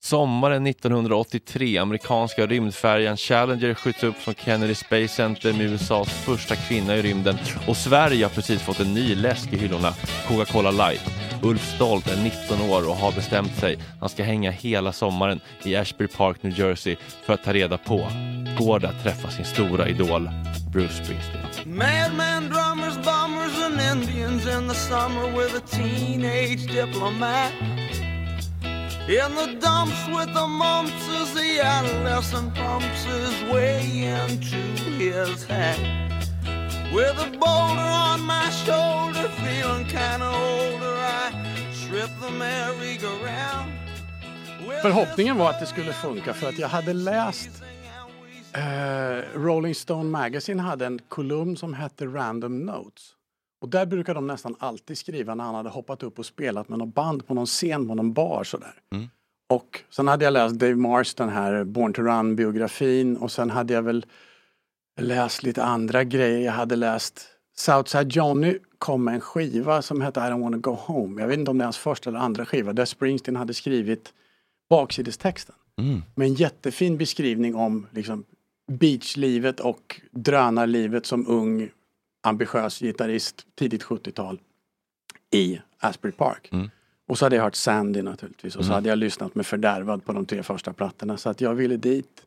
Sommaren 1983, amerikanska rymdfärjan Challenger skjuts upp från Kennedy Space Center med USAs första kvinna i rymden och Sverige har precis fått en ny läsk i hyllorna, Coca-Cola Light. Ulf Stolt är 19 år och har bestämt sig. Han ska hänga hela sommaren i Ashbury Park, New Jersey för att ta reda på, går det att träffa sin stora idol Bruce Springsteen? Madman drummers, bombers, and Indians in the summer with a teenage diplomat. In the dumps with the mumps as the adolescent pumps his way into his hat. With a boulder on my shoulder, feeling kinda older, I trip the merry-go-round. Förhoppningen var att det skulle funka för att jag hade läst eh, Rolling Stone Magazine hade en kolumn som hette Random Notes. Och där brukar de nästan alltid skriva när han hade hoppat upp och spelat med något band på någon scen på någon bar sådär. Och sen hade jag läst Dave Mars, den här Born to Run biografin och sen hade jag väl läst lite andra grejer. Jag hade läst Southside Johnny kom med en skiva som hette I don't wanna go home. Jag vet inte om det är hans första eller andra skiva där Springsteen hade skrivit baksidestexten. Med en jättefin beskrivning om liksom, beachlivet och drönarlivet som ung ambitiös gitarrist tidigt 70-tal i Asbury Park. Och så hade jag hört Sandy naturligtvis och så hade jag lyssnat med Fördärvad på de tre första plattorna så att jag ville dit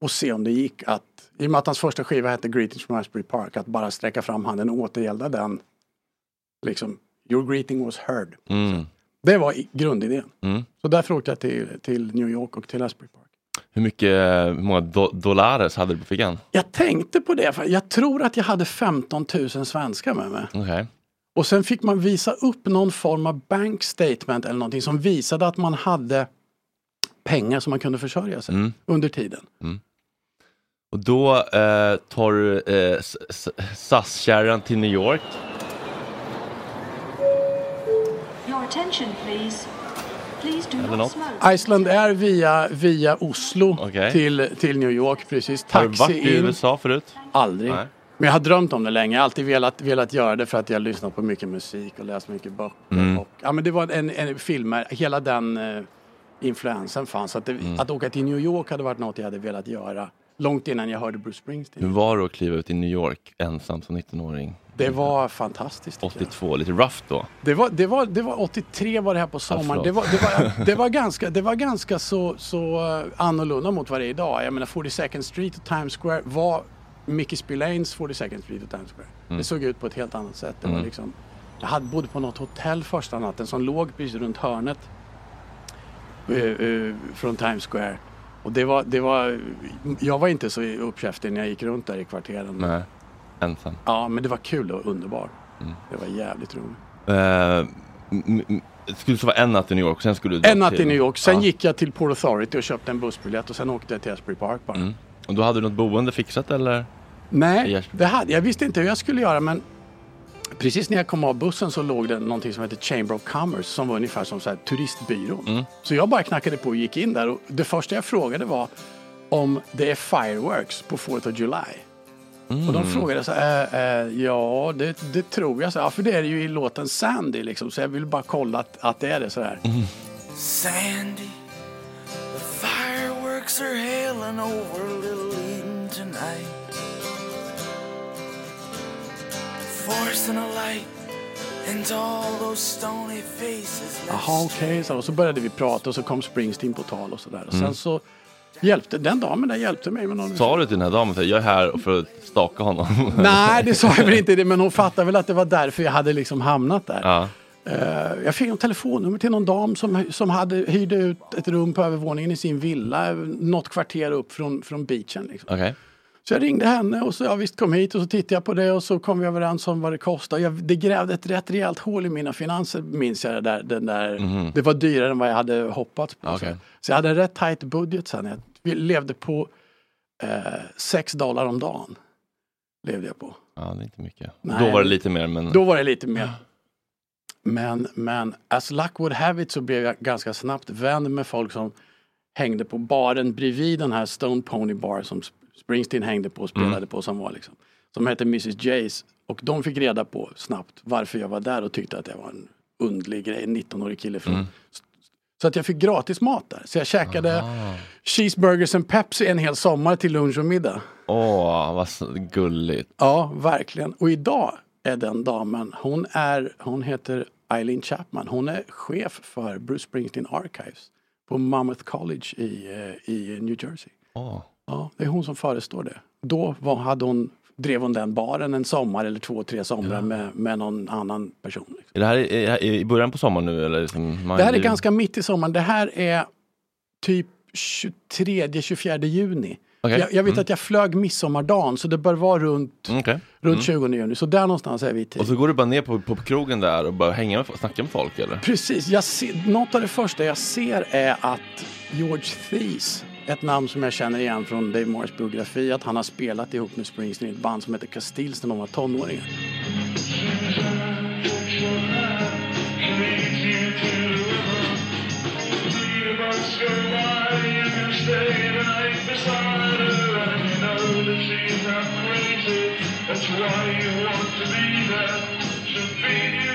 och se om det gick att, i och med att hans första skiva hette Greetings from Asbury Park, att bara sträcka fram handen och återgälda den. Liksom, your greeting was heard. Mm. Det var grundidén. Mm. Så därför åkte jag till, till New York och till Asbury Park. Hur mycket, hur många do dollares hade du på fickan? Jag tänkte på det, för jag tror att jag hade 15 000 svenskar med mig. Okej. Och sen fick man visa upp någon form av bank statement eller någonting som visade att man hade pengar som man kunde försörja sig Mm. under tiden. Och då eh, tar du eh, SAS-kärran till New York. Your attention, please. Eller något. Iceland är via, via Oslo Okej. till, till New York precis. Har du Taxi varit i in. USA förut? Aldrig. Nej. Men jag har drömt om det länge. Jag har alltid velat, velat göra det för att jag lyssnat på mycket musik och läst mycket böcker. Mm. Och, ja, men det var en, en filmer, hela den eh, influensen fanns. Att, det, Mm. att åka till New York hade varit något jag hade velat göra. Långt innan jag hörde Bruce Springsteen. Hur var det att kliva ut i New York ensam som 19-åring? Det var fantastiskt. tycker jag. 82, lite rough då. Det var, det, var, det var 83 var det här på sommaren. förlåt. det, var, det, var, det var ganska, det var ganska så, så eh, annorlunda mot vad det är idag. Jag menar 42nd Street och Times Square var Mickey Spillanes 42nd Street och Times Square. Mm. Det såg ut på ett helt annat sätt. Det var liksom, jag hade bodde på något hotell första natten som låg precis runt hörnet eh, eh, från Times Square. Och det var, det var, jag var inte så uppkäftig när jag gick runt där i kvarteren. Nej, ensam. Ja, men det var kul och underbart. Mm. Det var jävligt roligt. M- skulle vara en natt i New York och sen skulle du En natt till- i New York. Sen Ja. gick jag till Port Authority och köpte en bussbiljett och sen åkte jag till Asbury Park bara. Mm. Och då hade du något boende fixat eller? Nej, det hade, jag visste inte hur jag skulle göra men precis när jag kom av bussen så låg det någonting som heter Chamber of Commerce som var ungefär som så här, turistbyrån. Mm. Så jag bara knackade på och gick in där och det första jag frågade var om det är fireworks på 4th of July. Och Mm. de frågade så här, äh, äh, ja det, det tror jag. Så, ja, för det är det ju i låten Sandy liksom. Så jag vill bara kolla att, att det är det så här. Mm. Sandy, the fireworks are hailing over Little Eden tonight. Forcing a light Jaha, okej. så. Och så började vi prata och så kom Springsteen på tal och sådär. Och Mm. sen så hjälpte, den damen där hjälpte mig med någon... Sa du till den här damen att jag är här för att staka honom? Nej, det sa jag väl inte men hon fattade väl att det var därför jag hade liksom hamnat där. ja. Eh, jag fick en telefonnummer till någon dam som, som hade hyrde ut ett rum på övervåningen i sin villa, eh, något kvarter upp från, från beachen. Liksom. Okej. Så jag ringde henne och så ja, visst kom hit och så tittade jag på det och så kom vi överens om vad det kostade. Jag, det grävde ett rätt rejält hål i mina finanser minns jag det där. Den där Det var dyrare än vad jag hade hoppats på. Okej. Så. så jag hade en rätt tajt budget sen. Jag vi levde på eh, 6 dollar om dagen. Levde jag på. Ja, det är inte mycket. Nej. Då var det lite mer men... Då var det lite mer. Men, men as luck would have it så blev jag ganska snabbt vän med folk som hängde på baren bredvid den här Stone Pony Bar som Springsteen hängde på och spelade på som var liksom. Som hette Mrs Jays. Och de fick reda på snabbt varför jag var där och tyckte att jag var en undlig grej. En 19-årig kille från, Så att jag fick gratis mat där. Så jag käkade cheeseburgers and Pepsi en hel sommar till lunch och middag. Åh, vad gulligt. Ja, verkligen. Och idag är den damen, hon, är, hon heter Eileen Chapman. Hon är chef för Bruce Springsteen Archives på Monmouth College i, eh, i New Jersey. Åh. Ja, det är hon som förestår det. Då var, hade hon, drev hon den baren en sommar eller två, tre somrar med, med någon annan person. Liksom. Är det här är- i början på sommaren nu eller? Liksom, Det här är ganska mitt i sommaren. Det här är typ 23-24 juni. Okej. Jag, jag vet att jag flög midsommardagen så det bör vara runt, Mm, okej. runt 20 juni. Så där någonstans är vi tid. Och så går du bara ner på, på krogen där och bara hänga med, snacka med folk eller? Precis, jag ser, något av det första jag ser är att George Thies, ett namn som jag känner igen från Dave Morris biografi, att han har spelat ihop med Springsteen i ett band som heter Castills när de var tonåringar. That's why you want to be there. So feed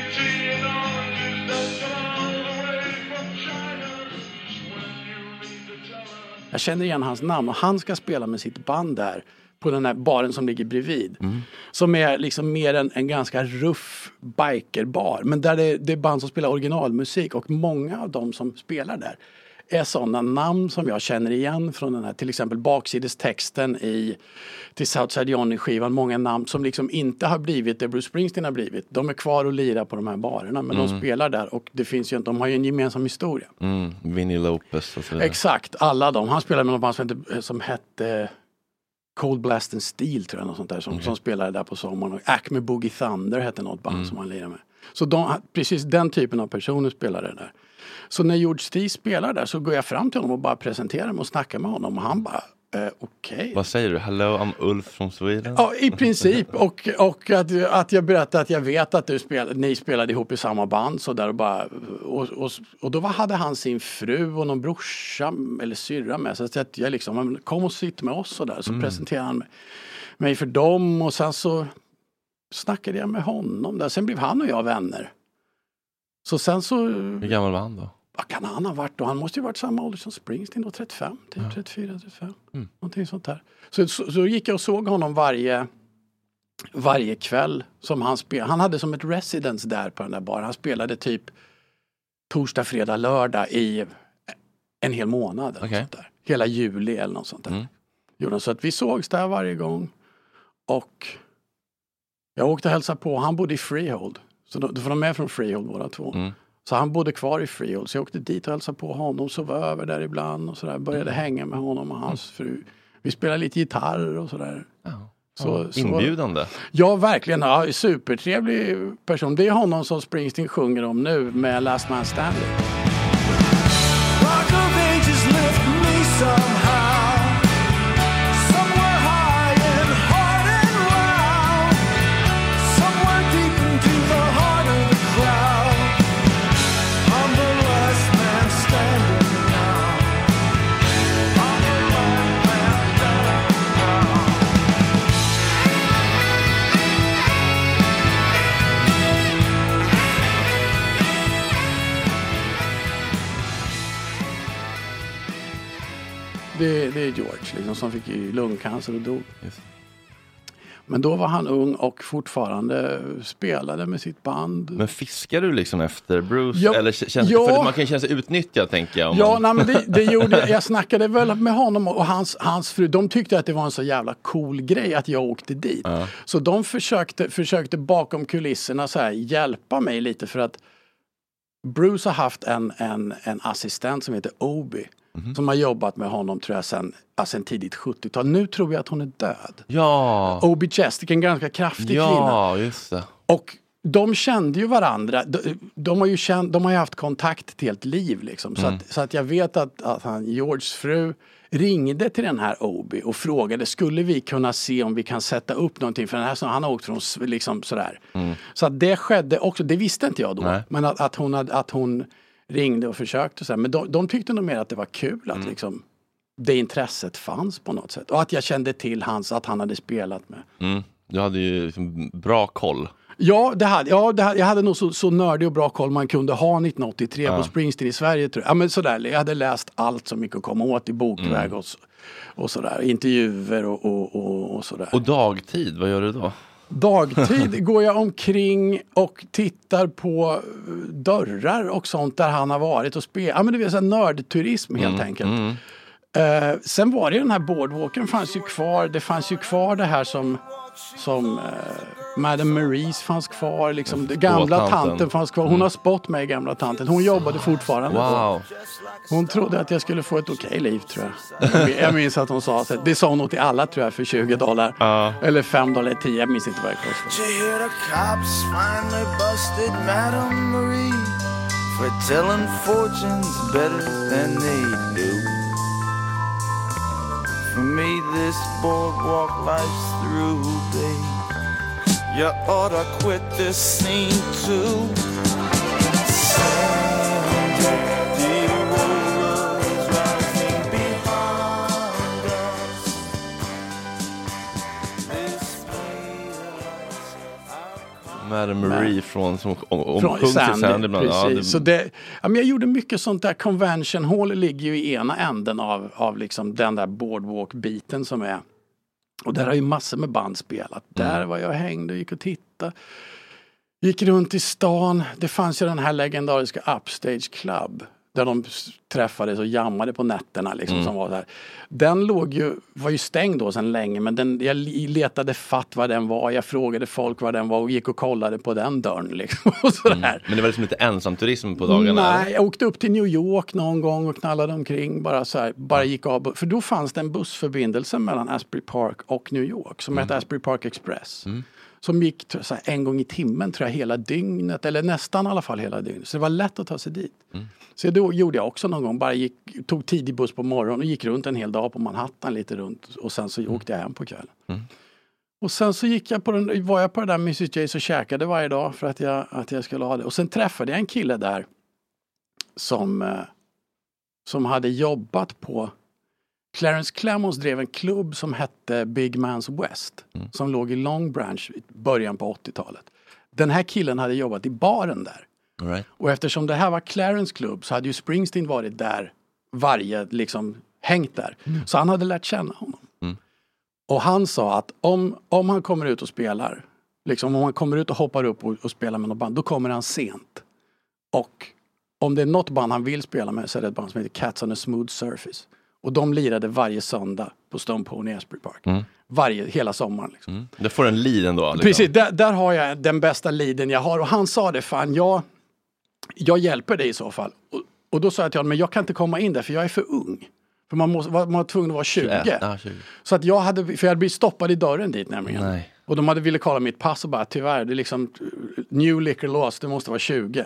Jag känner igen hans namn och han ska spela med sitt band där på den här baren som ligger bredvid. Som är liksom mer en, en ganska ruff bikerbar. Men där det, det är band som spelar originalmusik och många av dem som spelar där är sådana namn som jag känner igen från den här till exempel baksidestexten i till Southside Johnny-skivan. Många namn som liksom inte har blivit det Bruce Springsteen har blivit. De är kvar och lirar på de här barerna men de spelar där och det finns ju, inte- de har ju en gemensam historia. Mm, Vinnie Lopez och så vidare. Exakt, alla de. Han spelade med något band som hette, som hette Cold Blast and Steel tror jag, något sånt där, som, som spelade där på sommaren. Och Acme Boogie Thunder hette något band som han lirade med. Så de, precis den typen av personer spelade där. Så när George Stee spelar där så går jag fram till honom och bara presenterar mig och snackar med honom och han bara, eh, okej. Vad säger du? Hello, I'm Ulf from Sweden. Ja, i princip. Och, och att, att jag berättade att jag vet att du spel, ni spelade ihop i samma band. Så där och, bara, och, och, och då hade han sin fru och någon brorsa eller syrra med sig. Så att jag liksom, "Men kom och sitt med oss och där. Så presenterade han mig- mig för dem och sen så snackade jag med honom där. Sen blev han och jag vänner. Så sen så, Hur gammal var han då? vad kan han ha varit då? Han måste ju varit samma ålder som Springsteen då, 35, typ 34, 35. Någonting sånt där. Så, så, så gick jag och såg honom varje, varje kväll som han spelade. Han hade som ett residence där på den där baren. Han spelade typ torsdag, fredag, lördag i en hel månad. Eller Okej. sånt där. Hela juli eller något sånt där. Mm. Gjorde. Så att vi sågs där varje gång. Och jag åkte och hälsade på. Han bodde i Freehold. Så då, då får de är från Freehold båda två. Mm. Så han bodde kvar i Freehold. Så jag åkte dit och hälsade på honom. Sov över där ibland och sådär. Började Mm. hänga med honom och hans fru. Vi spelade lite gitarr och sådär. Ja. Så, så, Inbjudande. Ja, verkligen. Ja, supertrevlig person. Det är honom som Springsteen sjunger om nu med Last Man Standing. George liksom, som fick lungcancer och dog. Just. Men då var han ung och fortfarande spelade med sitt band. Men fiskar du liksom efter Bruce? Ja, Eller känns, ja. för man kan ju känna sig utnyttjad tänker jag. Ja, man, nej, det, det gjorde jag. Jag snackade väl med honom och hans, hans fru. De tyckte att det var en så jävla cool grej att jag åkte dit. Så de försökte, försökte bakom kulisserna så här, hjälpa mig lite för att Bruce har haft en, en, en assistent som heter Obi. Som har jobbat med honom tror jag sen, ja, sen tidigt 70-tal. Nu tror jag att hon är död. ja, Obi Chestick, en ganska kraftig kvinna. ja, just det. Och de kände ju varandra. De, de, har, ju känt, de har ju haft kontakt ett helt liv. Liksom. Så, att, så att jag vet att, att han, Georges fru ringde till den här Obi och frågade skulle vi kunna se om vi kan sätta upp någonting för den här han har åkt från liksom sådär. Så att det skedde också, det visste inte jag då. Nej. Men att, att, hon hade, att hon ringde och försökte. Så här. Men de, de tyckte nog mer att det var kul att liksom, det intresset fanns på något sätt. Och att jag kände till hans, att han hade spelat med. Mm. Du hade ju liksom bra koll. Ja, det hade, ja det hade, jag hade nog så, så nördig och bra koll man kunde ha 1983 på Springsteen i Sverige. Tror jag. Ja, men sådär, jag hade läst allt som gick att komma åt i bokväg Mm. och, och sådär. Intervjuer och, och, och, och sådär. Och dagtid, vad gör du då? Dagtid går jag omkring och tittar på dörrar och sånt där han har varit och spelat. Ja men det så här nördturism helt Mm, enkelt. Eh, sen var det ju den här boardwalken fanns ju kvar. Det fanns ju kvar det här som, som eh, Madame Maurice fanns kvar. Liksom, det gamla tanten. tanten. fanns kvar. Hon har spott mig, gamla tanten. Hon jobbade fortfarande. Wow. Hon trodde att jag skulle få ett okej liv tror jag. Jag min- Jag minns att hon sa så. Det sa hon nog till alla tror jag för 20 dollar. Ja. Eller 5 dollar, 10. Jag minns inte vad det kostade. For telling fortunes better than they do? For me, this boardwalk life's through, babe. You ought to quit this scene too. Madame Marie från som om, Från Sandy, ibland. Ja, precis. Så det, det, ja, men jag gjorde mycket sånt där. Convention Hall ligger ju i ena änden av, av liksom den där boardwalk-biten som är. Och där har ju massor med band spelat. Där var jag hängde och gick och tittade. Gick runt i stan. Det fanns ju den här legendariska Upstage Club. Där de träffades och jammade på nätterna. Liksom, som var så här. Den låg ju, var ju stängd då sedan länge men den, jag letade fatt var den var. Jag frågade folk var den var och gick och kollade på den dörren. Liksom, och sådär. men det var liksom inte ensamturism på dagarna? Nej, jag åkte upp till New York någon gång och knallade omkring. Bara så här, bara gick av. För då fanns det en bussförbindelse mellan Asbury Park och New York som hette Asbury Park Express. Som gick här, en gång i timmen tror jag hela dygnet, eller nästan i alla fall hela dygnet. Så det var lätt att ta sig dit. Så då gjorde jag också någon gång, bara gick, tog tidig buss på morgonen och gick runt en hel dag på Manhattan lite runt och sen så åkte jag hem på kvällen. Och sen så gick jag på den, var jag på det där Mrs Jays och käkade varje dag för att jag, att jag skulle ha det. Och sen träffade jag en kille där som, eh, som hade jobbat på Clarence Clemons drev en klubb som hette Big Man's West. Som låg i Long Branch i början på 80-talet. Den här killen hade jobbat i baren där. Right. Och eftersom det här var Clarence klubb så hade ju Springsteen varit där varje, liksom hängt där. Så han hade lärt känna honom. Och han sa att om, om han kommer ut och spelar, liksom om han kommer ut och hoppar upp och, och spelar med något band, då kommer han sent. Och om det är något band han vill spela med så är det ett band som heter Cats on a smooth surface. Och de lirade varje söndag på Stone Pony i Asbury Park. Varje, hela sommaren. Liksom. Mm. Det får en lead ändå. Liksom. Precis, där, där har jag den bästa leaden jag har. Och han sa det, fan jag, jag hjälper dig i så fall. Och, och då sa jag till honom, men jag kan inte komma in där för jag är för ung. För man, måste, man var tvungen att vara 20. Ja, ja, 20. Så att jag hade, för jag hade blivit stoppad i dörren dit nämligen. Nej. Och de hade ville kolla mitt pass och bara tyvärr, det är liksom new liquor laws, det måste vara 20.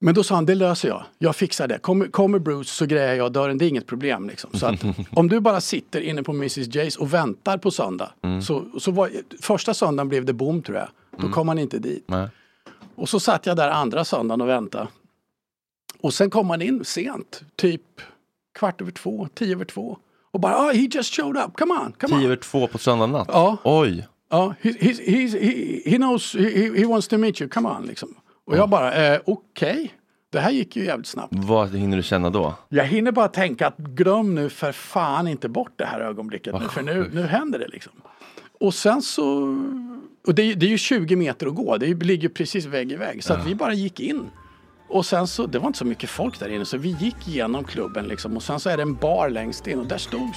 Men då sa han, det löser jag. Jag fixar det. Kommer, kommer Bruce så grejar jag dörren, det är inget problem. Liksom. Så att om du bara sitter inne på Mrs Jays och väntar på söndag. Så, så var, första söndagen blev det bom tror jag. Då kom han inte dit. Nej. Och så satt jag där andra söndagen och väntade. Och sen kom han in sent, typ kvart över två, tio över två. Och bara, oh, he just showed up, come on, come Tio on. över två på söndag natt? Ja. Oj. Ja, he, he, he, he, he knows, he, he wants to meet you, come on liksom. Och jag bara, eh, okej, det här gick ju jävligt snabbt. Vad hinner du känna då? Jag hinner bara tänka att glöm nu för fan inte bort det här ögonblicket nu, för nu, nu händer det liksom. Och sen så, och det, är- det är ju 20 meter att gå, det ligger precis vägg i vägg. Så att vi bara gick in. Och sen så, det var inte så mycket folk där inne så vi gick igenom klubben liksom och sen så är det en bar längst in och där stod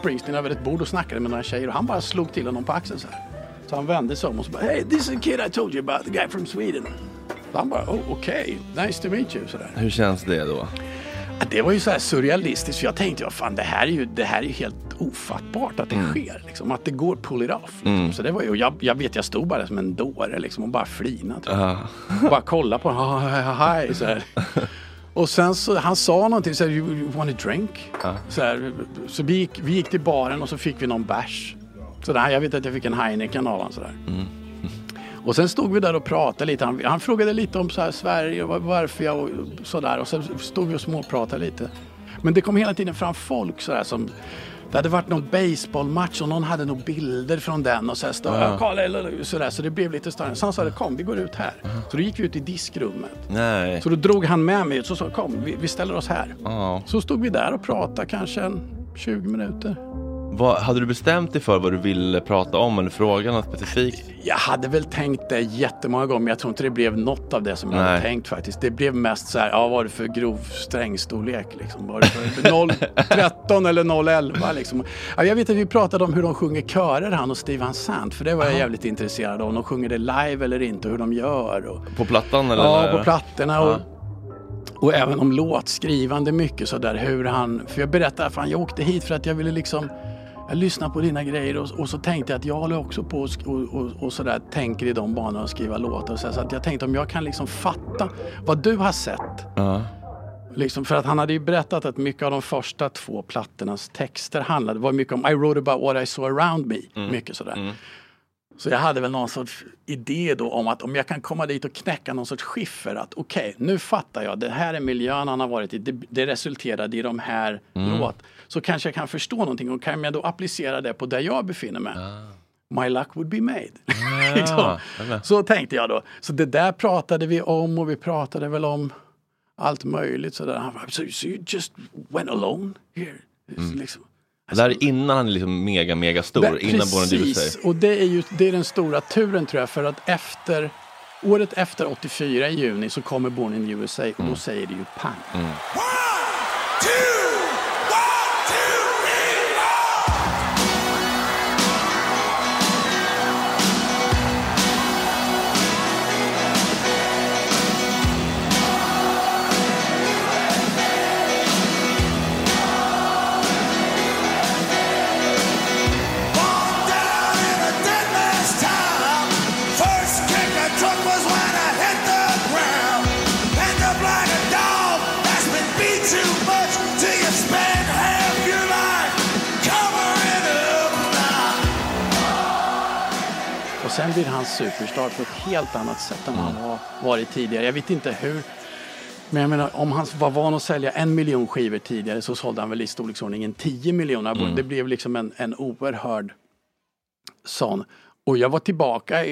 Springsteen över ett bord och snackade med några tjejer och han bara slog till honom på axeln så här. Så han vände sig om och så bara Hey this is the kid I told you about, the guy from Sweden. Så han bara oh, okej, nice to meet you sådär. Hur känns det då? Ja, Det var ju så här surrealistiskt för jag tänkte, vad fan det här är ju, det här är helt ofattbart att det sker. Liksom, att det går pull it off. Liksom. Så det var ju, jag, jag vet, jag stod bara som en dåre liksom, och bara flinade. jag. Bara kolla på honom, hi, så här. Och sen så, han sa någonting så här, you, you want a drink? Så, här, så vi, gick, vi gick till baren och så fick vi någon bärs. Så där, jag vet att jag fick en Heineken av honom sådär. Och sen stod vi där och pratade lite. Han, han frågade lite om så Sverige och var- varför jag och sådär. Och sen stod vi och småpratade lite. Men det kom hela tiden fram folk sådär som det hade varit någon baseballmatch och någon hade nog bilder från den och så stod, ja. eller- sådär, så det blev lite större. Så han sa kom vi går ut här. Så då gick vi ut i diskrummet. Nej. Så då drog han med mig ut och sa kom vi, vi ställer oss här. Ja. Så stod vi där och pratade kanske en 20 minuter. Vad, hade du bestämt dig för vad du ville prata om eller fråga något specifikt? Jag hade väl tänkt det jättemånga gånger men jag tror inte det blev något av det som jag hade Nej. tänkt faktiskt. Det blev mest så här, ja vad var det för grov strängstorlek liksom? Var det för 013 eller 011 liksom? Ja, jag vet att vi pratade om hur de sjunger körer han och Steve Van Sant för det var jag jävligt intresserad av. Om de sjunger det live eller inte och hur de gör. Och, På plattan eller? ja, när- på plattorna. Och, och även om låtskrivande mycket sådär hur han, för jag berättade, fan jag åkte hit för att jag ville liksom jag lyssnade på dina grejer och, och så tänkte jag att jag håller också på och, och, och, och sådär tänker i de banorna och skriva låtar. Så, så att jag tänkte om jag kan liksom fatta vad du har sett. Ja. Liksom, för att han hade ju berättat att mycket av de första två plattornas texter handlade, var mycket om I wrote about what I saw around me. Mycket sådär. Så jag hade väl någon sorts idé då om att om jag kan komma dit och knäcka någon sorts skiffer att okej, nu fattar jag, det här är miljön han har varit i, det, det resulterade i de här låt. Så kanske jag kan förstå någonting och kan jag då applicera det på där jag befinner mig. My luck would be made. liksom. jag med. Så tänkte jag då. Så det där pratade vi om och vi pratade väl om allt möjligt sådär. Han bara, so, so you just went alone here? Liksom. Det här är innan han är liksom mega, mega stor, Det- innan Precis, och det är ju det är den stora turen tror jag för att efter året efter 84 i juni så kommer Born in the USA och Mm. då säger det ju pang. down Och sen blir han superstar på ett helt annat sätt än han har varit tidigare. Jag vet inte hur. Men jag menar, om han var van att sälja en miljon skivor tidigare så sålde han väl i storleksordningen 10 miljoner. Det blev liksom en, en oerhörd sån. Och jag var tillbaka i,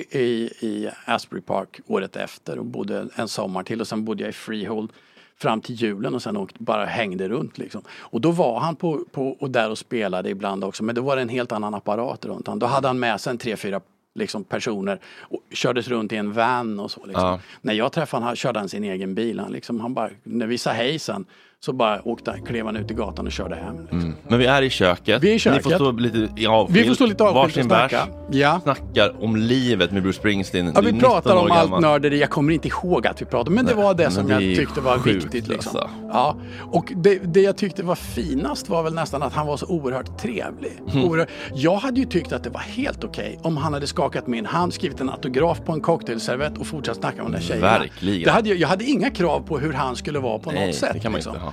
i, Asbury Park året efter och bodde en sommar till och sen bodde jag i Freehold fram till julen och sen åkte, bara hängde runt liksom. Och då var han på, på, och där och spelade ibland också men då var det en helt annan apparat runt han. Då hade han med sig en tre, fyra liksom, personer och kördes runt i en van och så. Liksom. Ja. När jag träffade honom körde han sin egen bil. Han, liksom, han bara, när vi sa hej sen så bara åkte, klev han ut i gatan och körde hem. Liksom. Men vi är i köket. Vi är i Ni får köket. stå lite i avskilt. Vi får stå lite avskilt Varsin och bärs. snacka. Ja. Snackar om livet med Bruce Springsteen. Ja, vi pratar 19 år om allt gammal. nörderi. Jag kommer inte ihåg att vi pratade, men det Nej, var det som det jag tyckte var sjukt, viktigt. Liksom. alltså. Ja. Och det, det jag tyckte var finast var väl nästan att han var så oerhört trevlig. Mm. Oerhört, jag hade ju tyckt att det var helt okej om han hade skakat min hand, skrivit en autograf på en cocktailservett och fortsatt snacka med den där tjejen. Verkligen. Det hade, jag, jag hade inga krav på hur han skulle vara på Nej, något sätt. det kan man liksom. inte ha.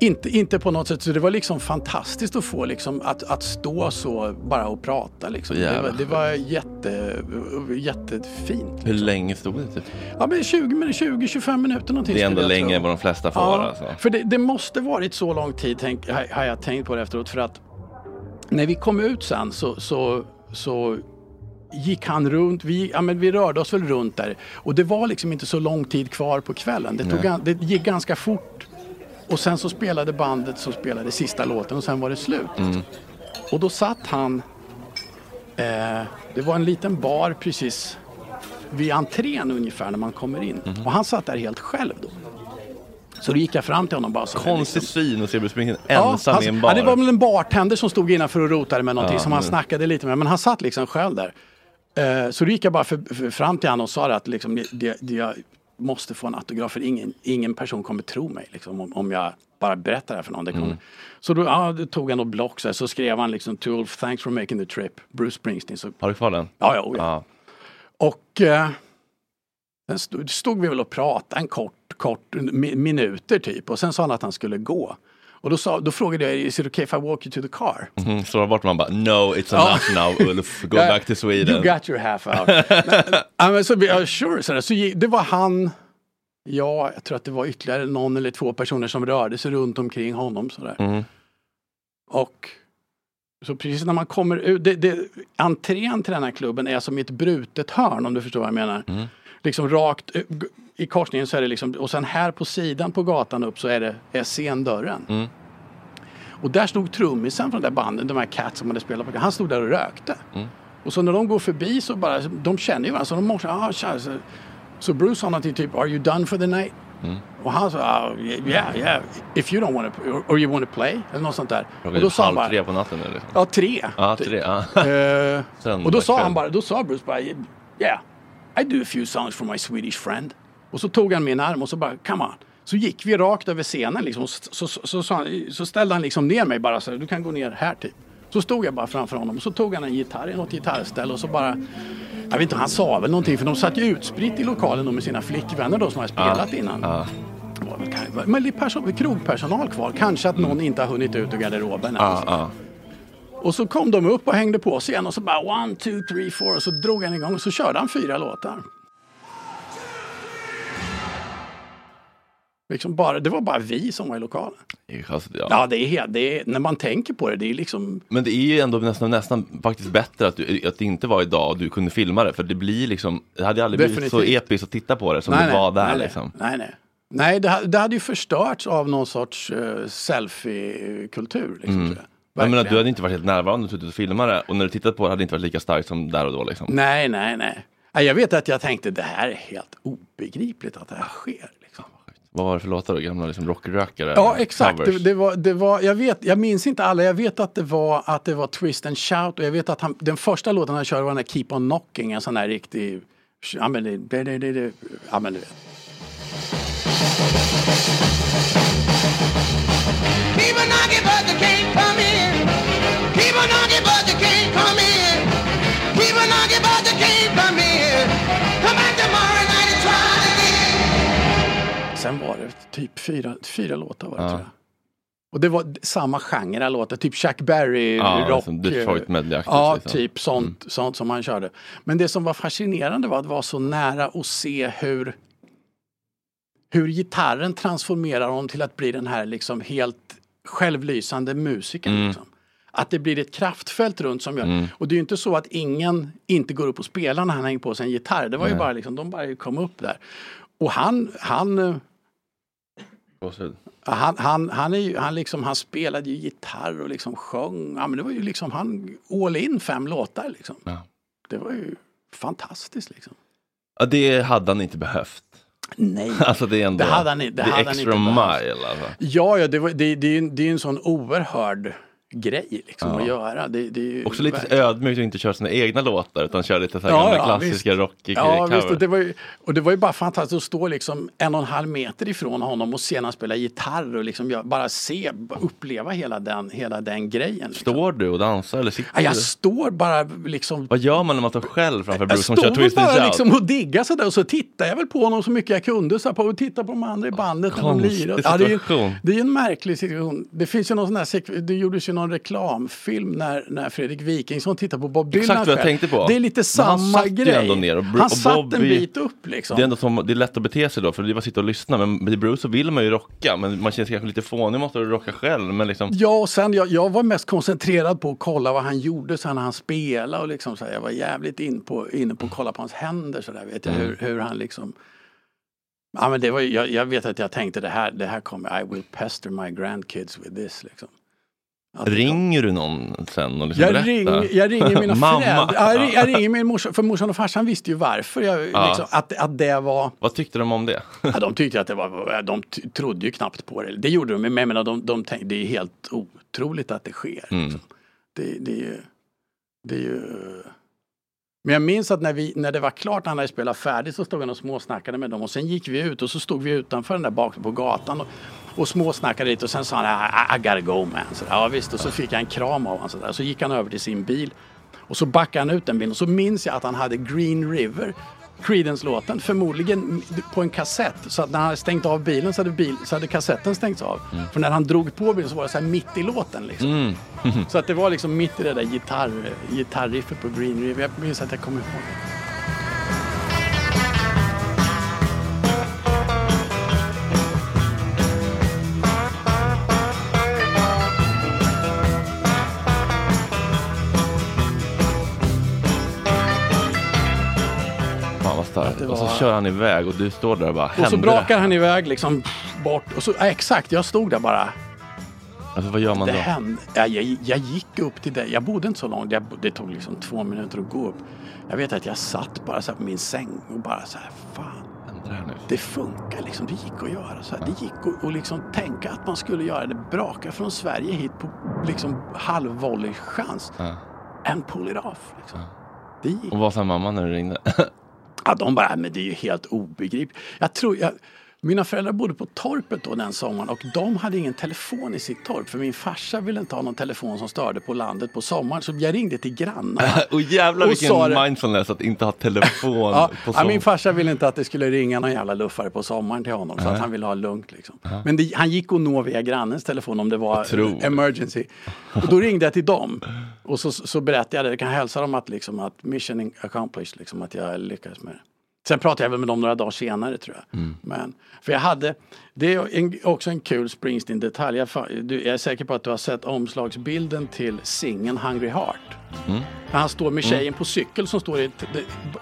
Inte, inte på något sätt, så det var liksom fantastiskt att få liksom att, att stå så bara och prata liksom. Det var, det var jätte, jättefint. Hur länge stod det? Typ? Ja men 20 minuter, 20-25 minuter någonting. Det är ändå längre än vad de flesta får. Ja, Alltså. för det, det måste varit så lång tid tänk, har, jag tänkt på det efteråt för att när vi kom ut sen så, så, så gick han runt, vi, ja, men vi rörde oss väl runt där och det var liksom inte så lång tid kvar på kvällen. Det, tog, det gick ganska fort och sen så spelade bandet så spelade sista låten och sen var det slut. Mm. Och då satt han, eh, det var en liten bar precis vid entrén ungefär när man kommer in. Mhm. Och han satt där helt själv då. Så då gick jag fram till honom bara sa Konstig liksom, syn att se Bruce Springsteen Ja, ensam han- i en bar. Ja, det var väl en bartender som stod innanför och rotade med någonting Ja, som han men- snackade lite med. Men han satt liksom själv där. Eh, så då gick jag bara för, för, fram till honom och sa att liksom, det, det, jag måste få en autograf för ingen, ingen person kommer tro mig liksom, om, om jag bara berättar det här för någon. Det kommer. Mm. Så då, ja, då tog han då block så, här, så skrev han liksom to Ulf, thanks for making the trip, Bruce Springsteen. Så, Har du kvar den? ja, ja, oh, ja. Ja. Och eh, sen stod, stod vi väl och pratade en kort, kort mi, minuter typ och sen sa han att han skulle gå. Och då, sa, då frågade jag, is it okay if I walk you to the car? Mm, så bort man bara, no it's enough now Ulf, go back to Sweden. You got your half out. Nej, men så, ja, sure, så, så det var han, Ja, jag tror att det var ytterligare någon eller två personer som rörde sig runt omkring honom. Sådär. Mm. Och så precis när man kommer ut, det, det, entrén till den här klubben är som i ett brutet hörn om du förstår vad jag menar. Mm. Liksom rakt eh, i korsningen så är det liksom, och sen här på sidan på gatan upp så är det är scendörren. Mm. Och där stod trummisen från det där bandet, de här Cats som hade spelat på han stod där och rökte. Mm. Och så när de går förbi så bara, de känner ju varandra så de måste, ah, tja, så, så Bruce sa någonting typ, are you done for the night? Mm. Och han sa, ah, yeah, yeah, if you don't want to, or, or you want to play, eller något sånt där. Klockan Och då sa han bara, tre på natten liksom. ja tre. Typ. tre. Eh, Sen och då sa han bara, då sa Bruce bara, yeah, I do a few songs for my Swedish friend. Och så tog han min arm och så bara, come on. Så gick vi rakt över scenen liksom. Så, så, så, så, ställde han liksom ner mig bara så du kan gå ner här typ. Så stod jag bara framför honom och så tog han en gitarr i något gitarrställ och så bara jag vet inte, han sa väl någonting för de satt ju utspritt i lokalen med sina flickvänner då som hade spelat innan. Ja. Det väl kanske- Men lite person, krogpersonal kvar. Kanske att någon inte har hunnit ut ur garderoben. Ja, ja. Och så kom de upp och hängde på sig igen och så bara one, two, three, four och så drog han igång och så körde han fyra låtar. Liksom bara, det var bara vi som var i lokalen. Alltså, ja. Ja, det är, det är, när man tänker på det, det är liksom... Men det är ju ändå nästan, nästan faktiskt bättre att, du, att det inte var idag och du kunde filma det. För det blir liksom, det hade aldrig blivit så Definitivt. episkt att titta på det som det var där nej, liksom. nej, nej. Nej, det, det hade ju förstörts av någon sorts uh, selfie-kultur. Liksom, tror jag. Menar, du hade inte varit helt närvarande och suttit och filmat det och när du tittat på det hade det inte varit lika starkt som där och då liksom. Nej, nej, nej. Nej, Jag vet att jag tänkte det här är helt obegripligt att det här sker. Vad var det för låtar då? Gamla liksom rockrökare? Ja, exakt. Det, det, var, det var, jag, vet, jag minns inte alla. Jag vet att det var, att det var Twist and Shout och jag vet att han, den första låten han körde var den där Keep on Knocking, en sån här riktig... Ja, men det, det, det, det, det, ja, men du vet. Keep on knocking, but they can't come in. Keep on knocking, but they can't come in. Sen var det typ fyra, fyra låtar var det, tror jag. Och det var samma genre av låtar, typ Chuck Berry, Ja, rock. som Detroit medley-aktigt, Ja, liksom. typ sånt, sånt som han körde. Men det som var fascinerande var att vara så nära och se hur hur gitarren transformerar honom till att bli den här liksom helt självlysande musikern. Mm. Liksom. Att det blir ett kraftfält runt som gör. Och det är ju inte så att ingen inte går upp och spelar när han hänger på sig en gitarr. Det var ju bara liksom, de bara kom upp där. Och han, han eh. Han, han, han, är ju, han, liksom, han spelade ju gitarr och liksom sjöng. Ja, men det var ju liksom, han all in fem låtar. Liksom. Ja. Det var ju fantastiskt. Liksom. Ja, det hade han inte behövt. Nej. Alltså det är ändå Det hade han det det hade är han extra inte behövt. mile alltså. Ja, ja det, var, det, det, är det är en sån oerhörd grej liksom, Ja. att göra. Det, det Också lite verkligen- ödmjukt att inte köra sina egna låtar utan köra lite så här Ja, gamla ja, klassiska visst. rockig Ja, visst. Och det, var ju, och det var ju bara fantastiskt att stå liksom en och en halv meter ifrån honom och se när han spelar gitarr och liksom jag- bara se, bara uppleva hela den, hela den grejen. Liksom. Står du och dansar eller sitter Ja, jag du? står bara liksom Vad gör man när man står själv framför Jag Bruce som kör väl Twist and bara Shout? liksom och diggade sådär och så tittade jag väl på honom så mycket jag kunde så här, på och tittade på de andra i bandet när de lirade. Ja, det, är ju, det är en märklig situation. Det finns ju någon sån här, det gjordes ju någon reklamfilm när, när Fredrik Wikingsson tittade på Bob Dylan Exakt vad jag tänkte på. Det är lite han samma ju grej. ändå ner och Bru- han och satt Bob en bit upp liksom. Det är ändå som, det är lätt att bete sig då för det är bara att sitta och lyssna men med Bruce så vill man ju rocka men man känner sig kanske lite fånig måste du rocka själv men liksom Ja, och sen jag, jag var mest koncentrerad på att kolla vad han gjorde sen när han spelade och liksom så här, jag var jävligt in på, inne på att kolla på hans händer så där, vet jag, Mm. hur, hur han liksom Ja, men det var, jag, jag vet att jag tänkte det här, det här kommer, I will pester my grandkids with this. Liksom. Ringer du någon sen och liksom jag, ring, jag ringer mina föräldrar. Ja, Jag, jag ringer min morsa, för morsan och farsan visste ju varför. Jag, Ja. liksom, att, att det var... Vad tyckte de om det? Ja, de tyckte att det var, de trodde ju knappt på det. Det gjorde de, men jag menar, de, de tänkte, det är helt otroligt att det sker. Mm. Liksom. Det, det, är ju, det är ju... Men jag minns att när, vi, när det var klart, när han hade spelat färdigt, så stod han och småsnackade med dem. Och sen gick vi ut och så stod vi utanför den där bak på gatan och, och småsnackade lite. Och sen sa han, I, I gotta go man. Så, ja visst, och så fick jag en kram av honom. Så, där. så gick han över till sin bil. Och så backade han ut den bilen och så minns jag att han hade Green River Creedence-låten, förmodligen på en kassett. Så att när han hade stängt av bilen så hade, bil, så hade kassetten stängts av. För när han drog på bilen så var det så här mitt i låten. Liksom. så att det var liksom mitt i det där gitarr, gitarriffet på Green River. Jag minns att jag kommer ihåg det. Kör han iväg och du står där och bara, Och så "Hände brakar det?" han iväg liksom bort. Och så, ja, exakt, jag stod där bara. Alltså vad gör man Det då? hände. Ja, jag, jag gick upp till dig. Jag bodde inte så långt. Jag, det tog liksom två minuter att gå upp. Jag vet att jag satt bara så här på min säng och bara så här, fan. Det här nu? Det funkar liksom. Det gick att göra så här. Det gick att och liksom tänka att man skulle göra det. Braka från Sverige hit på liksom halv chans. Ja. And pull it off. Liksom. Det gick. Och vad sa mamma när du ringde? Ja, de bara, men det är ju helt obegripligt. Jag tror, jag, mina föräldrar bodde på torpet då den sommaren och de hade ingen telefon i sitt torp för min farsa ville inte ha någon telefon som störde på landet på sommaren så jag ringde till grannarna. och jävlar Och vilken sa det- mindfulness att inte ha telefon Ja, på ja, min farsa ville inte att det skulle ringa någon jävla luffare på sommaren till honom så att han ville ha lugnt. Liksom. Men det, han gick att nå via grannens telefon om det var emergency. Och då ringde jag till dem och så, så berättade jag det. Jag kan hälsa dem att, liksom, att mission accomplished, liksom, att jag lyckades med det. Sen pratade jag väl med dem några dagar senare tror jag. Men, för jag hade, det är en, också en kul Springsteen-detalj. Jag, jag är säker på att du har sett omslagsbilden till singeln Hungry Heart. När han står med tjejen på cykel som står i,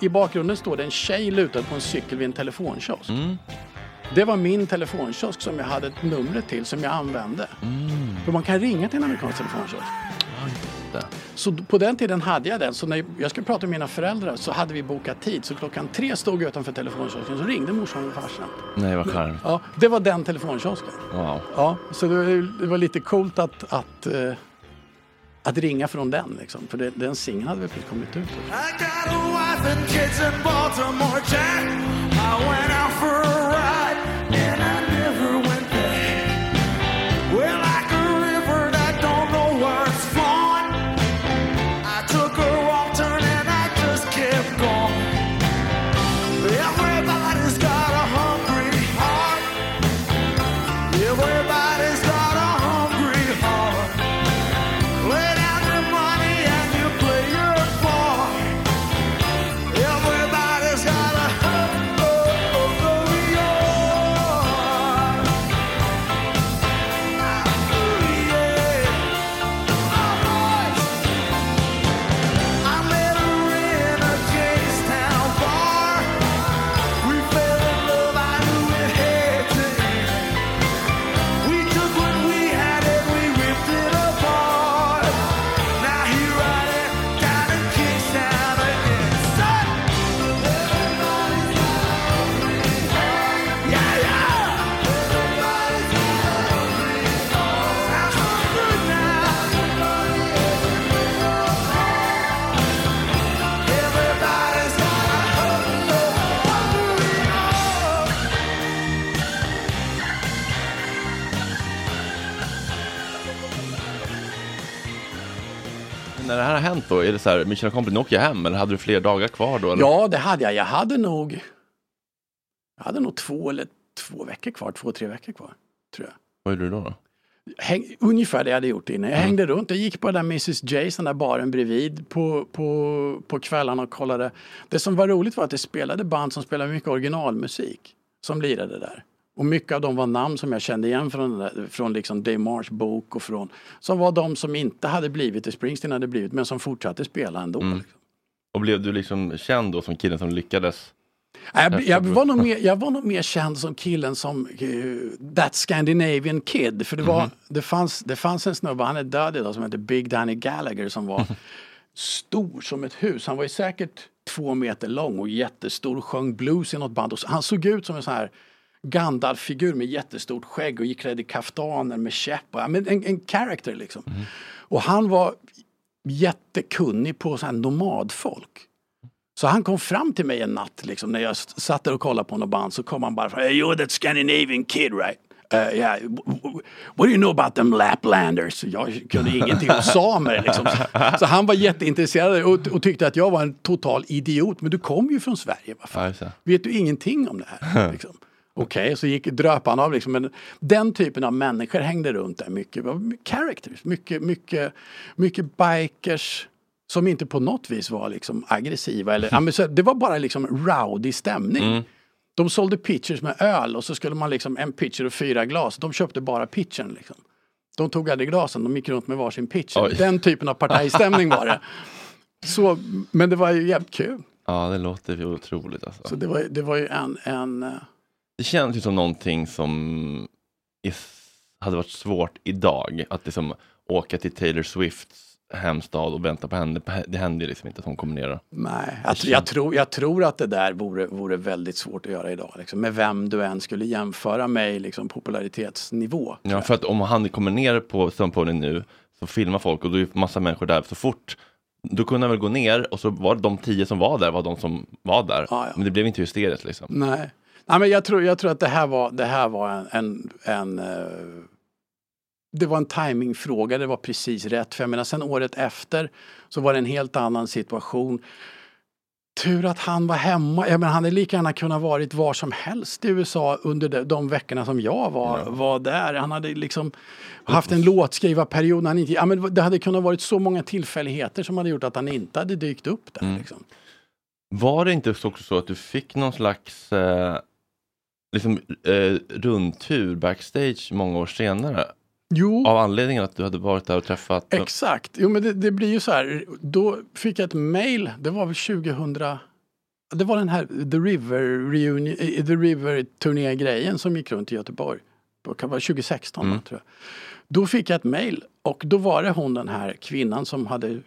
i bakgrunden står det en tjej lutad på en cykel vid en telefonkiosk. Det var min telefonkiosk som jag hade ett numret till som jag använde. För man kan ringa till en amerikansk telefonkiosk. Så d- på den tiden hade jag den. Så när jag skulle prata med mina föräldrar så hade vi bokat tid. Så klockan tre stod jag utanför telefonkiosken så ringde morsan och farsan. Nej vad charmigt. Ja, det var den telefonkiosken. Wow. Ja, så det var, det var lite coolt att, att, eh, att ringa från den. Liksom. För det, den singeln hade väl precis kommit ut. I got a wife and kids in Baltimore, Jack. I went out for a ride då, är det så här, Mission Accomplished, nu åker jag hem, eller hade du fler dagar kvar då? Eller? Ja, det hade jag. Jag hade nog, jag hade nog två eller två veckor kvar, två, tre veckor kvar. Tror jag. Vad gjorde du då? då? Häng, ungefär det jag hade gjort innan. Jag hängde runt. Jag gick på den där Mrs Jays, den där baren bredvid på, på, på kvällarna och kollade. Det som var roligt var att det spelade band som spelade mycket originalmusik som lirade där. Och mycket av dem var namn som jag kände igen från, där, från liksom Dave Marsh bok och från som var de som inte hade blivit det Springsteen hade blivit men som fortsatte spela ändå. Liksom. Och blev du liksom känd då som killen som lyckades? Jag, jag, var nog mer, jag var nog mer känd som killen som uh, That Scandinavian Kid. För det, var, det, fanns, det fanns en snubbe, han är död idag, som heter Big Danny Gallagher som var stor som ett hus. Han var ju säkert två meter lång och jättestor och sjöng blues i något band. Och han såg ut som en sån här Gandalf-figur med jättestort skägg och gick klädd i kaftaner med käpp. Och, men en, en character liksom. Och han var jättekunnig på så här nomadfolk. Så han kom fram till mig en natt liksom, när jag satt där och kollade på något band så kom han bara fram. Hey, you're that Scandinavian kid right? Uh, yeah. What do you know about them Laplanders? Jag kunde ingenting om samer. Liksom. Så, så han var jätteintresserad och, och tyckte att jag var en total idiot. Men du kom ju från Sverige. Det. Vet du ingenting om det här? Liksom. Okej, så gick dröp han av liksom. Men den typen av människor hängde runt där mycket. Det var mycket Characters, mycket, mycket, mycket bikers som inte på något vis var liksom aggressiva. Eller, ja, men så, det var bara liksom rowdy stämning. De sålde pitchers med öl och så skulle man liksom en pitcher och fyra glas. De köpte bara pitchern. Liksom. De tog aldrig glasen, de gick runt med varsin pitcher. Oj. Den typen av partajstämning var det. Så, men det var ju jävligt kul. Ja, det låter ju otroligt alltså. Så det var, det var ju en, en eh, Det känns ju som någonting som är, hade varit svårt idag. Att liksom åka till Taylor Swifts hemstad och vänta på henne. Det händer ju liksom inte att hon kommer ner. Nej, jag, jag, tror, jag tror att det där vore, vore väldigt svårt att göra idag. Liksom, med vem du än skulle jämföra med i liksom, popularitetsnivå. Ja, för att om han kommer ner på Pony nu så filmar folk och då är massa människor där. Så fort, då kunde han väl gå ner och så var det de tio som var där var de som var där. Ja, ja. Men det blev inte hysteriskt liksom. Nej, Nej men jag tror, jag tror att det här var, det här var en, en, en eh, det var en timingfråga, det var precis rätt. För jag menar, sen året efter så var det en helt annan situation. Tur att han var hemma. Jag menar, han hade lika gärna kunnat varit var som helst i USA under de, de veckorna som jag var, var där. Han hade liksom haft en låtskrivarperiod. Han inte, ja, men det hade kunnat varit så många tillfälligheter som hade gjort att han inte hade dykt upp där. Liksom. Var det inte också så att du fick någon slags eh, liksom, eh, rundtur backstage många år senare? Jo. Av anledningen att du hade varit där och träffat... Exakt. Jo, men det, det blir ju så här. Då fick jag ett mail. Det var väl 2000. Det var den här The River, reunion, eh, The River turné-grejen som gick runt i Göteborg. Det kan vara 2016 Mm. tror jag. Då fick jag ett mail och då var det hon den här kvinnan som hade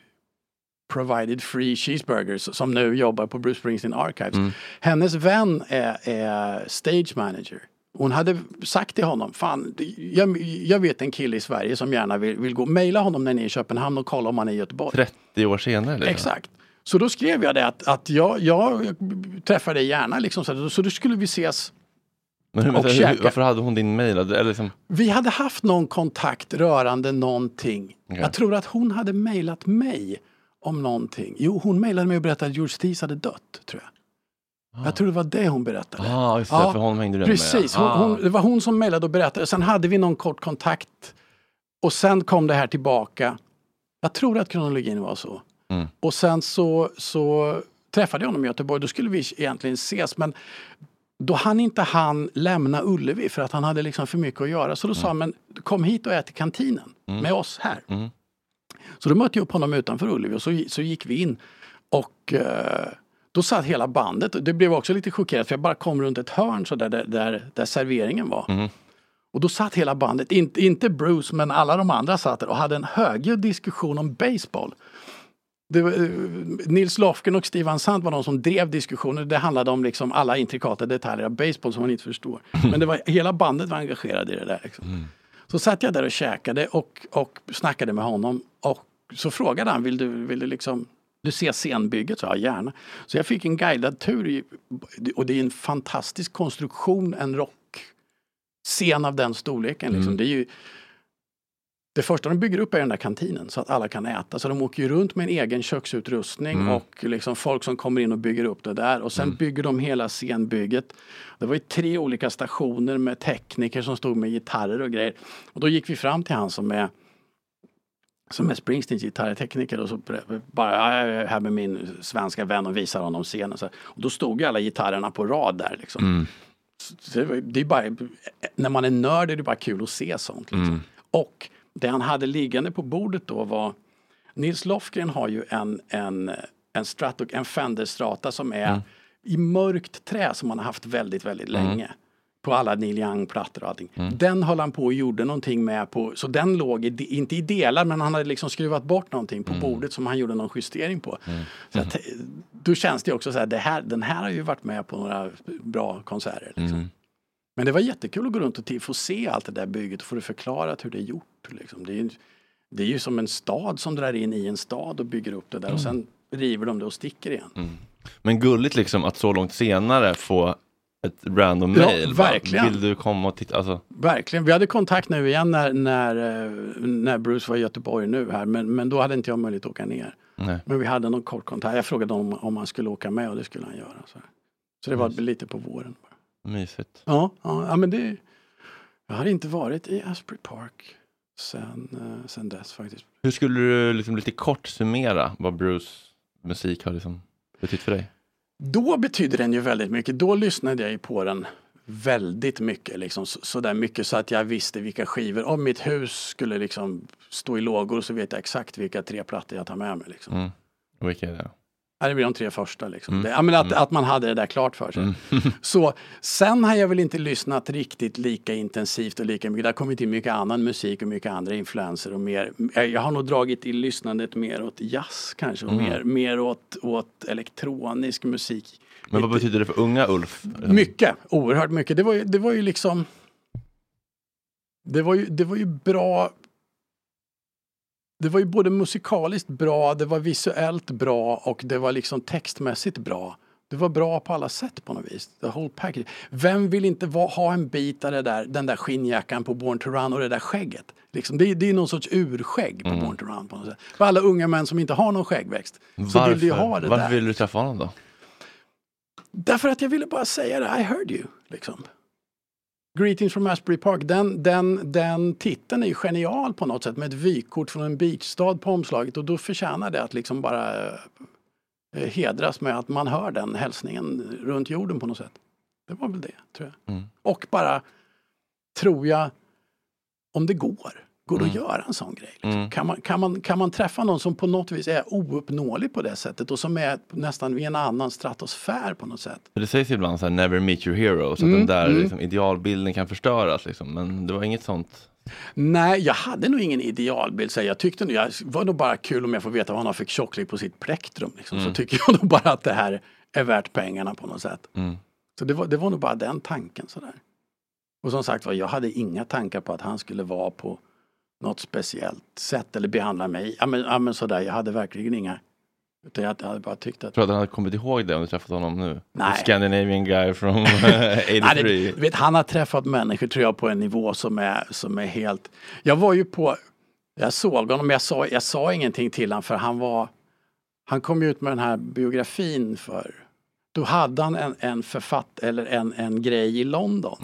provided free cheeseburgers som nu jobbar på Bruce Springsteen Archives. Mm. Hennes vän är, är stage manager. Hon hade sagt till honom, fan, jag, jag vet en kille i Sverige som gärna vill, vill gå, mejla honom när ni är i Köpenhamn och kolla om han är i Göteborg. 30 år senare? Liksom. Exakt. Så då skrev jag det att, att jag, jag träffar dig gärna liksom, så, så då skulle vi ses. Men Och hur, varför hade hon din? Eller liksom, Vi hade haft någon kontakt rörande någonting. Okej. Jag tror att hon hade mejlat mig om någonting. Jo, hon mejlade mig och berättade att George Steese hade dött, tror jag. Jag tror det var det hon berättade. ah, just det, för honom hängde du Precis, hon, hon, det var hon som mejlade och berättade. Sen hade vi någon kort kontakt. Och sen kom det här tillbaka. Jag tror att kronologin var så. Mm. Och sen så, så träffade jag honom i Göteborg. Då skulle vi egentligen ses. Men då han inte han lämna Ullevi för att han hade liksom för mycket att göra. Så då sa han, men kom hit och ät i kantinen med oss här. Mm. Så då mötte jag upp honom utanför Ullevi och så, så gick vi in. Och eh, då satt hela bandet. Det blev också lite chockerat för jag bara kom runt ett hörn så där, där, där, serveringen var. Mm. Och då satt hela bandet, inte, inte Bruce men alla de andra satt där och hade en högljudd diskussion om baseball. Var, eh, Nils Lofgren och Steve Van Sant var de som drev diskussionen. Det handlade om liksom alla intrikata detaljer av baseball som man inte förstår. Men det var, hela bandet var engagerade i det där. Liksom. Så satt jag där och käkade och, och snackade med honom. Och så frågade han, vill du, vill du liksom du ser scenbygget? Så jag gärna. Så jag fick en guidad tur. i- Och det är en fantastisk konstruktion, en rockscen av den storleken. Liksom. Det är ju, det första de bygger upp är den där kantinen så att alla kan äta. Så de åker ju runt med en egen köksutrustning och liksom folk som kommer in och bygger upp det där. Och sen bygger de hela scenbygget. Det var ju tre olika stationer med tekniker som stod med gitarrer och grejer. Och då gick vi fram till han som är som är Springsteens gitarrtekniker och så bara "Ja, jag är här med min svenska vän och visar honom scenen. Och då stod ju alla gitarrerna på rad där liksom. Så det, är bara, när man är nörd är det bara kul att se sånt. Liksom. Och det han hade liggande på bordet då var Nils Lofgren har ju en, en, en, Strato, en Fender Strata som är i mörkt trä som han har haft väldigt, väldigt länge. På alla Neil Young-plattor och allting. Den höll han på och gjorde någonting med på, så den låg, i, inte i delar men han hade liksom skruvat bort någonting på bordet som han gjorde någon justering på. Så att, då känns det också så här, det här, den här har ju varit med på några bra konserter. Liksom. Men det var jättekul att gå runt och få se allt det där bygget och få det förklarat hur det är gjort. Liksom. Det, är, det är ju som en stad som drar in i en stad och bygger upp det där och sen river de det och sticker igen. Men gulligt liksom att så långt senare få ett random Ja, mail. verkligen. Vill du komma och titta? Alltså, Verkligen. Vi hade kontakt nu igen när, när, eh, när Bruce var i Göteborg nu här men, men då hade inte jag möjlighet att åka ner. nej. Men vi hade någon kort kontakt. Jag frågade om, om han skulle åka med och det skulle han göra. Så, så det var lite på våren. Mysigt. Ja, ja, ja men det... Jag har inte varit i Asbury Park sen, eh, sen dess faktiskt. Hur skulle du liksom lite kort summera vad Bruce musik har liksom betytt för dig? Då betyder den ju väldigt mycket. Då lyssnade jag ju på den väldigt mycket. Liksom, så, så mycket så att jag visste vilka skivor. Om mitt hus skulle liksom stå i lågor så vet jag exakt vilka tre plattor jag tar med mig. Liksom. Mm. Vilka är det? Ja, det blir de tre första. Liksom. Det, ja, men att, att man hade det där klart för sig. Så, sen har jag väl inte lyssnat riktigt lika intensivt och lika mycket. Det har kommit in mycket annan musik och mycket andra influenser. Och mer, jag jag har nog dragit i lyssnandet mer åt jazz kanske och mer, mer åt, åt elektronisk musik. Men vad betyder det för unga Ulf? Mycket, oerhört mycket. Det var ju, det var ju liksom... Det var ju, det var ju bra... Det var ju både musikaliskt bra, det var visuellt bra och det var liksom textmässigt bra. Det var bra på alla sätt på något vis. The whole package. Vem vill inte va, ha en bit av det där, den där skinnjackan på Born to Run och det där skägget? Liksom, det, är- det är någon sorts urskägg på Born to Run på något sätt. För alla unga män som inte har någon skäggväxt så vill ju ha det varför där. vill du träffa honom då? Därför att jag ville bara säga det, I heard you. Liksom. Greetings from Asbury Park, den, den, den titeln är ju genial på något sätt med ett vykort från en beachstad på omslaget och då förtjänar det att liksom bara eh, hedras med att man hör den hälsningen runt jorden på något sätt. Det var väl det, tror jag. Mm. Och bara, tror jag, om det går, går det att göra en sån grej? Liksom. Mm. Kan, man, kan, man, kan man träffa någon som på något vis är ouppnåelig på det sättet och som är nästan i en annan stratosfär på något sätt? Det sägs ibland så här, never meet your hero, så att Mm, den där liksom, idealbilden kan förstöras. Liksom. Men det var inget sånt. Nej, jag hade nog ingen idealbild. Så jag tyckte jag var nog bara kul om jag får veta vad han har för tjocklek på sitt plektrum. Liksom. Så tycker jag nog bara att det här är värt pengarna på något sätt. Mm. Så det var, det var nog bara den tanken sådär. Och som sagt var, jag hade inga tankar på att han skulle vara på något speciellt sätt eller behandla mig. Ja men, ja, men sådär, jag hade verkligen inga. Utan jag hade bara tyckt att... Tror du att han hade kommit ihåg det om du träffat honom nu? Nej. The Scandinavian guy from Nej, 83. det, du vet, han har träffat människor tror jag på en nivå som är, som är helt... Jag var ju på... Jag såg honom, jag sa, jag sa ingenting till honom för han var... Han kom ju ut med den här biografin för... Då hade han en, en författ eller en, en grej i London.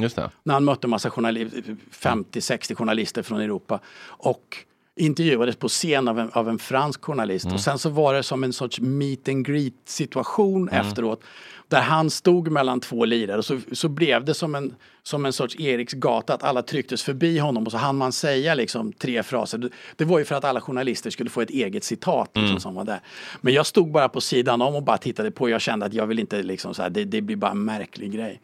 När han mötte en massa journalister, 50-60 journalister från Europa. Och intervjuades på scen av en, av en fransk journalist. Och sen så var det som en sorts meet and greet situation efteråt. Där han stod mellan två lirare och så, så blev det som en, som en sorts Eriks gata att alla trycktes förbi honom och så hann man säga liksom tre fraser. Det, var ju för att alla journalister skulle få ett eget citat liksom, som var där. Men jag stod bara på sidan om och bara tittade på. Jag kände att jag vill inte liksom så här, det, det blir bara en märklig grej.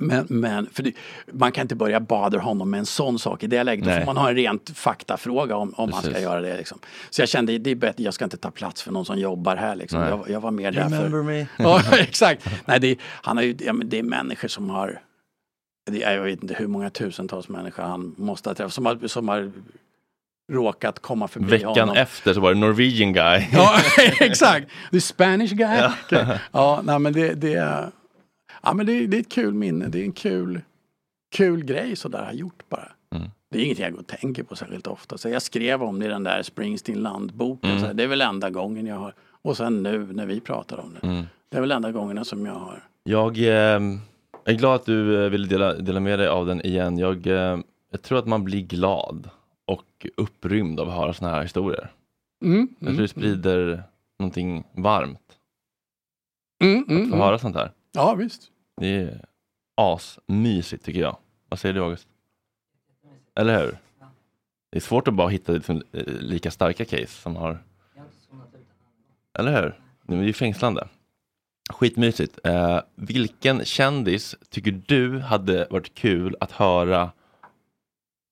Men, men för det, man kan inte börja bother honom med en sån sak i det läget. Då får man ha en rent faktafråga om, om man ska Precis. göra det. Liksom. Så jag kände det är bättre, jag ska inte ta plats för någon som jobbar här. Liksom. Jag, jag var mer där Remember för... me? Ja, exakt. Nej, det, är- han har ju, ja, men det är människor som har, det är, jag vet inte hur många tusentals människor han måste ha träffat, som har, som har råkat komma förbi Veckan honom. efter så var det Norwegian guy. Ja, exakt. The Spanish guy. Ja, ja nej, men det, det, är, ja, men det, det är ett kul minne. Det är en kul, kul grej sådär har gjort bara. Mm. Det är inget jag går och tänker på särskilt ofta. Så jag skrev om det i den där Springsteen landboken. Mm. Så det är väl enda gången jag har. Och sen nu när vi pratar om det. Mm. Det är väl enda gångerna som jag har. Jag eh, är glad att du eh, ville dela, dela med dig av den igen. Jag, eh, jag tror att man blir glad och upprymd av att höra sådana här historier. Mm, Jag tror det sprider någonting varmt mm, att mm, få mm. höra sånt här. Ja, visst. Det är asmysigt tycker jag. Vad säger du August? Eller hur? Det är svårt att bara hitta liksom, eh, lika starka case som har... Eller hur? Det är ju fängslande. Skitmysigt. Eh, vilken kändis tycker du hade varit kul att höra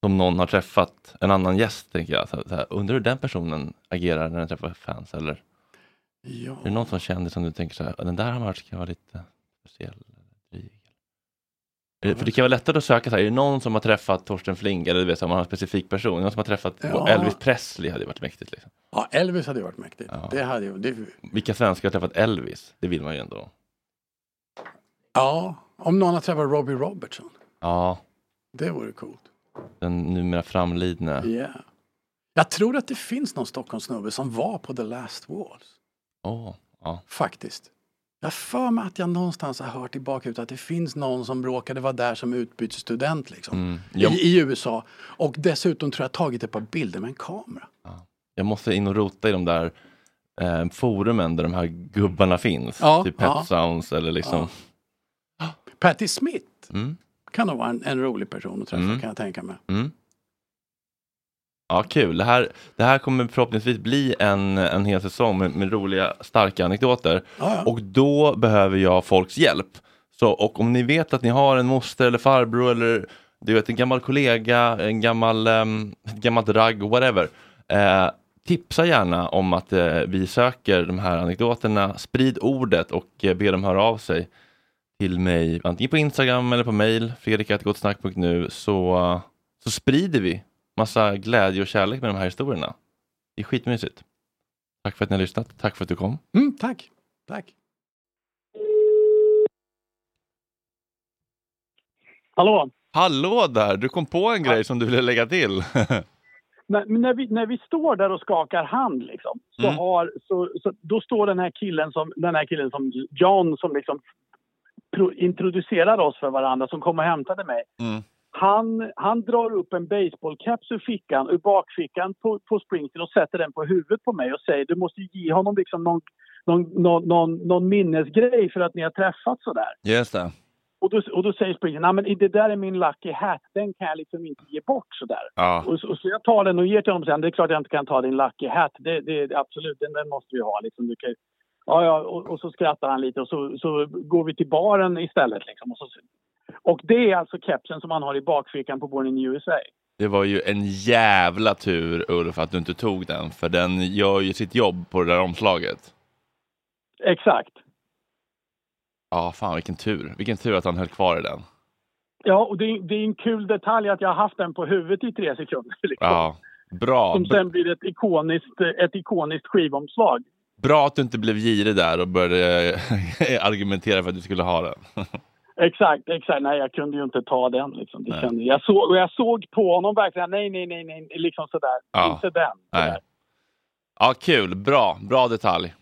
som någon har träffat en annan gäst? Tänker jag. Så, så här, undrar hur den personen agerar när den träffar fans? Eller Ja. är det någon som kändis som du tänker så här, den där har varit kan vara lite speciell? Eller dryg"? Eh, För det kan vara lättare att söka så här, är det någon som har träffat Torsten Flink eller du vet, här, man har en specifik person, någon som har träffat Ja. Elvis Presley hade ju varit mäktigt. Liksom. ja, Elvis hade ju varit mäktigt. Ja. Det hade det, Vilka svenskar har träffat Elvis? Det vill man ju ändå. ja, om någon har träffat Robbie Robertson. Ja, Det vore coolt. den numera framlidne. Yeah. Jag tror att det finns någon Stockholmssnubbe som var på The Last Walls. Åh, ja. Faktiskt. Jag för mig att jag någonstans har hört i bakhuvudet att det finns någon som råkade vara där som utbytesstudent liksom. Mm. Jag, I, I USA. Och dessutom tror jag tagit ett par bilder med en kamera. jag måste in och rota i de där eh, forumen där de här gubbarna finns. Ja, typ Pet ja. Sounds eller liksom. Patti Smith Mm, kan nog vara en, en rolig person att träffa Mm. kan jag tänka mig. Ja, kul. Det här, det här kommer förhoppningsvis bli en, en hel säsong med, med roliga, starka anekdoter. Ja, ja. Och då behöver jag folks hjälp. Så, och om ni vet att ni har en moster eller farbror eller du vet, en gammal kollega, en gammal, um, ett gammalt ragg, whatever. Eh, tipsa gärna om att eh, vi söker de här anekdoterna. Sprid ordet och eh, be dem höra av sig till mig, antingen på Instagram eller på mail, fredrik.gottsnack.nu, så, så sprider vi massa glädje och kärlek med de här historierna. Det är skitmysigt. Tack för att ni har lyssnat. Tack för att du kom. Mm, tack. Tack. Hallå? Hallå där! Du kom på en grej som du ville lägga till. När, när, vi, när vi står där och skakar hand liksom, så Mm. har, så, så, då står den här killen som, den här killen som John som liksom pro, introducerar oss för varandra, som kom och hämtade mig. Mm. Han, han drar upp en baseballcaps ur fickan, ur bakfickan på, på Springsteen och sätter den på huvudet på mig och säger du måste ge honom liksom någon, någon, någon, någon, någon minnesgrej för att ni har träffats sådär. Just det. Och då, och då säger Springsteen, nej men det där är min lucky hat, den kan jag liksom inte ge bort sådär. Ja. Och och så jag tar den och ger till honom sen. Det är klart jag inte kan ta din lucky hat. Det, det, absolut, den, den måste vi ha. Liksom. Du kan, ja, ja, och, och så skrattar han lite och så, så går vi till baren istället. Liksom. Och, så, och det är alltså kepsen som han har i bakfickan på Born in USA. Det var ju en jävla tur Ulf att du inte tog den, för den gör ju sitt jobb på det där omslaget. Exakt. Ja, fan vilken tur. Vilken tur att han höll kvar i den. Ja, och det är, det är en kul detalj att jag har haft den på huvudet i tre sekunder. Liksom. Ja, bra. Som sen blir ett ikoniskt, ett ikoniskt skivomslag. Bra att du inte blev girig där och började argumentera för att du skulle ha den. Exakt, exakt. Nej, jag kunde ju inte ta den. Liksom. Det kände, jag, såg, och jag såg på honom verkligen, nej, nej, nej, nej, liksom sådär. Ja. Inte den. Nej. Sådär. Ja, kul. Bra. Bra detalj.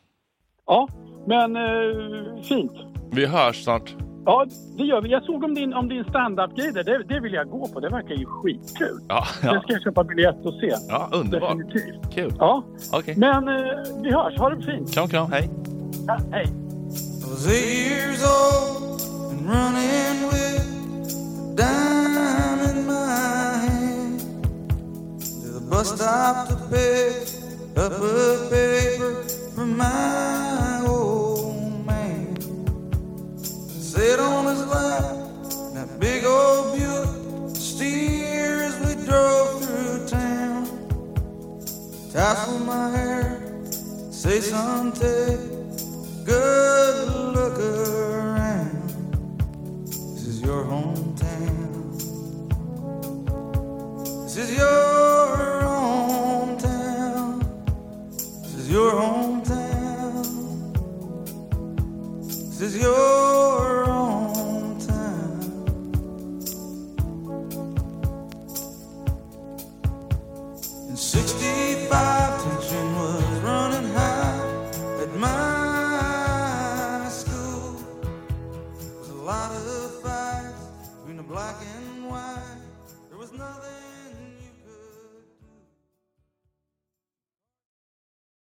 Ja, men eh, fint. Vi hörs snart. Ja, det gör vi. Jag såg om din, om din stand-up-grej det, det vill jag gå på. Det verkar ju skitkul. Ja, Det ja. ska jag köpa biljett och se. ja underbart. Definitivt. Kul. Ja, Okej. men eh, vi hörs. Ha det fint. Kram, kram. Hej. Ja, hej. Running with dime in my hand to the bus stop to pick up a paper from my old man. Sit on his lap, that big old Buick, steer as we drove through town. Tassel my hair, say something, good look around. This is your hometown. This is your hometown. This is your hometown.